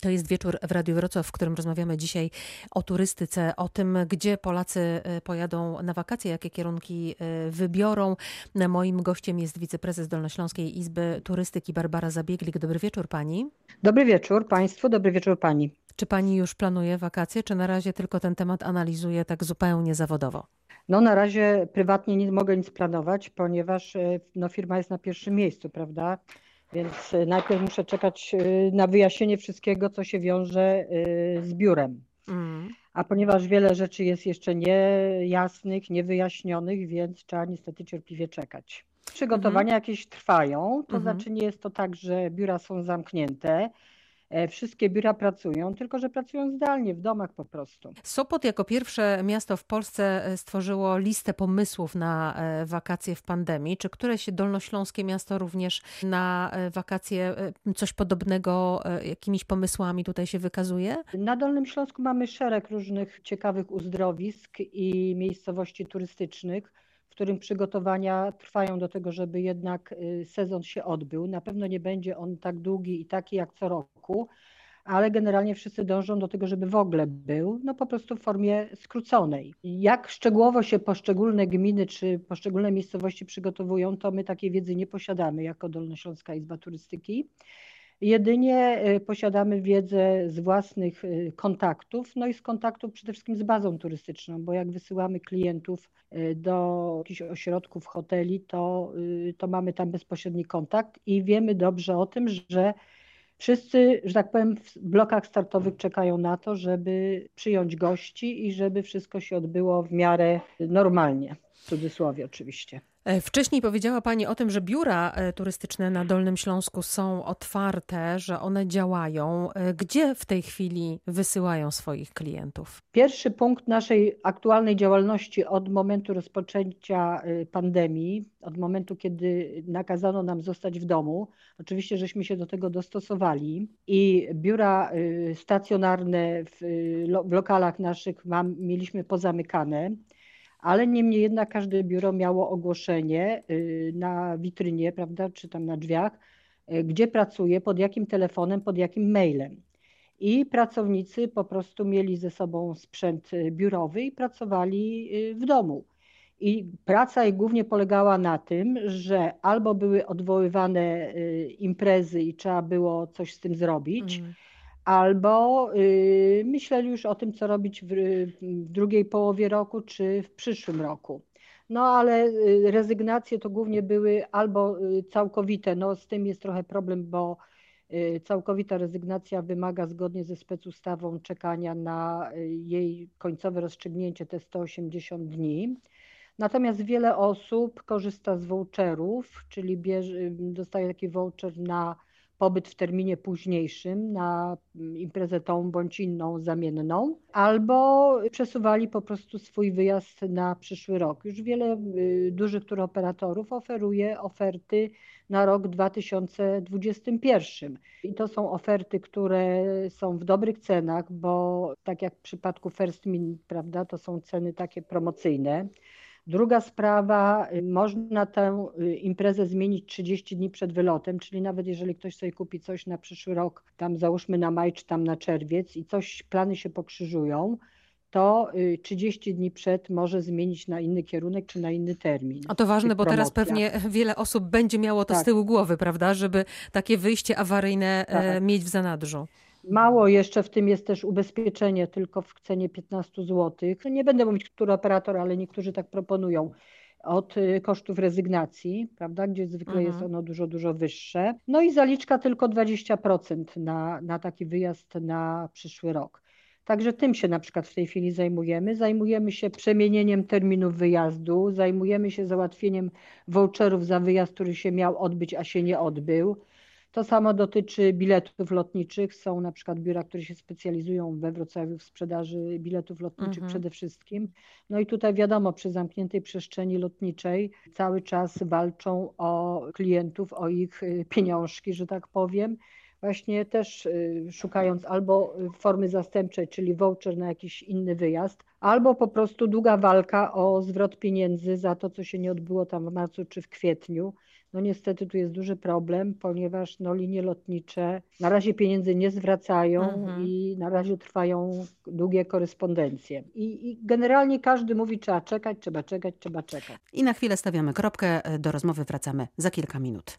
To jest wieczór w Radiu Wrocław, w którym rozmawiamy dzisiaj o turystyce, o tym, gdzie Polacy e, pojadą na wakacje, jakie kierunki e, wybiorą. Moim gościem jest wiceprezes Dolnośląskiej Izby Turystyki Barbara Zabieglik. Dobry wieczór pani. Dobry wieczór państwu, dobry wieczór pani. Czy pani już planuje wakacje, czy na razie tylko ten temat analizuje tak zupełnie zawodowo? No na razie prywatnie nie mogę nic planować, ponieważ e, no, firma jest na pierwszym miejscu, prawda? Więc y, najpierw muszę czekać y, na wyjaśnienie wszystkiego, co się wiąże y, z biurem. Mm. A ponieważ wiele rzeczy jest jeszcze niejasnych, niewyjaśnionych, więc trzeba niestety cierpliwie czekać. Przygotowania mm jakieś trwają, to mm znaczy nie jest to tak, że biura są zamknięte. E, wszystkie biura pracują, tylko że pracują zdalnie, w domach po prostu. Sopot jako pierwsze miasto w Polsce e, stworzyło listę pomysłów na e, wakacje w pandemii. Czy któreś dolnośląskie miasto również na wakacje coś podobnego, jakimiś pomysłami tutaj się wykazuje? Na Dolnym Śląsku mamy szereg różnych ciekawych uzdrowisk i miejscowości turystycznych którym przygotowania trwają do tego, żeby jednak y, sezon się odbył. Na pewno nie będzie on tak długi i taki jak co roku, ale generalnie wszyscy dążą do tego, żeby w ogóle był, no po prostu w formie skróconej. Jak szczegółowo się poszczególne gminy czy poszczególne miejscowości przygotowują, to my takiej wiedzy nie posiadamy jako Dolnośląska Izba Turystyki. Jedynie y, posiadamy wiedzę z własnych y, kontaktów, no i z kontaktów przede wszystkim z bazą turystyczną, bo jak wysyłamy klientów y, do jakichś ośrodków, hoteli, to, to mamy tam bezpośredni kontakt i wiemy dobrze o tym, że wszyscy, że tak powiem, w blokach startowych czekają na to, żeby przyjąć gości i żeby wszystko się odbyło w miarę normalnie, w cudzysłowie oczywiście. E, wcześniej powiedziała Pani o tym, że biura e, turystyczne na Dolnym Śląsku są otwarte, że one działają. E, gdzie w tej chwili wysyłają swoich klientów? Pierwszy punkt naszej aktualnej działalności od momentu rozpoczęcia pandemii, od momentu, kiedy nakazano nam zostać w domu, oczywiście żeśmy się do tego dostosowali i biura stacjonarne w, lokalach naszych mieliśmy pozamykane ale niemniej jednak każde biuro miało ogłoszenie y, na witrynie, prawda, czy tam na drzwiach, y, gdzie pracuje, pod jakim telefonem, pod jakim mailem. I pracownicy po prostu mieli ze sobą sprzęt y, biurowy i pracowali w domu. I praca ich głównie polegała na tym, że albo były odwoływane imprezy i trzeba było coś z tym zrobić, mm albo y, myśleli już o tym, co robić w, w drugiej połowie roku czy w przyszłym roku. No ale y, rezygnacje to głównie były albo y, całkowite, no z tym jest trochę problem, bo całkowita rezygnacja wymaga zgodnie ze specustawą czekania na jej końcowe rozstrzygnięcie te 180 dni. Natomiast wiele osób korzysta z voucherów, czyli bierze, dostaje taki voucher na pobyt w terminie późniejszym na imprezę tą bądź inną zamienną, albo przesuwali po prostu swój wyjazd na przyszły rok. Już wiele y, dużych turoperatorów oferuje oferty na rok 2021. I to są oferty, które są w dobrych cenach, bo tak jak w przypadku First Min, prawda, to są ceny takie promocyjne. Druga sprawa, y, można tę y, imprezę zmienić 30 dni przed wylotem, czyli nawet jeżeli ktoś sobie kupi coś na przyszły rok, tam załóżmy na maj czy tam na czerwiec i coś, plany się pokrzyżują, to 30 y, dni przed może zmienić na inny kierunek czy na inny termin. A to ważne, bo teraz pewnie wiele osób będzie miało to tak. z tyłu głowy, prawda, żeby takie wyjście awaryjne e, tak. mieć w zanadrzu. Mało jeszcze w tym jest też ubezpieczenie tylko w cenie 15 zł. Nie będę mówić, który operator, ale niektórzy tak proponują od y, kosztów rezygnacji, prawda, gdzie zwykle mhm. jest ono dużo, dużo wyższe. No i zaliczka tylko 20% na, na taki wyjazd na przyszły rok. Także tym się na przykład w tej chwili zajmujemy. Zajmujemy się przemienieniem terminów wyjazdu, zajmujemy się załatwieniem voucherów za wyjazd, który się miał odbyć, a się nie odbył. To samo dotyczy biletów lotniczych. Są na przykład biura, które się specjalizują we Wrocławiu w sprzedaży biletów lotniczych mhm. przede wszystkim. No i tutaj wiadomo, przy zamkniętej przestrzeni lotniczej cały czas walczą o klientów, o ich y, pieniążki, że tak powiem właśnie też y, szukając albo formy zastępczej, czyli voucher na jakiś inny wyjazd, albo po prostu długa walka o zwrot pieniędzy za to, co się nie odbyło tam w marcu czy w kwietniu. No niestety tu jest duży problem, ponieważ no, linie lotnicze na razie pieniędzy nie zwracają Mhm. i na razie trwają długie korespondencje. I, I generalnie każdy mówi, trzeba czekać, trzeba czekać, trzeba czekać. I na chwilę stawiamy kropkę. Do rozmowy wracamy za kilka minut.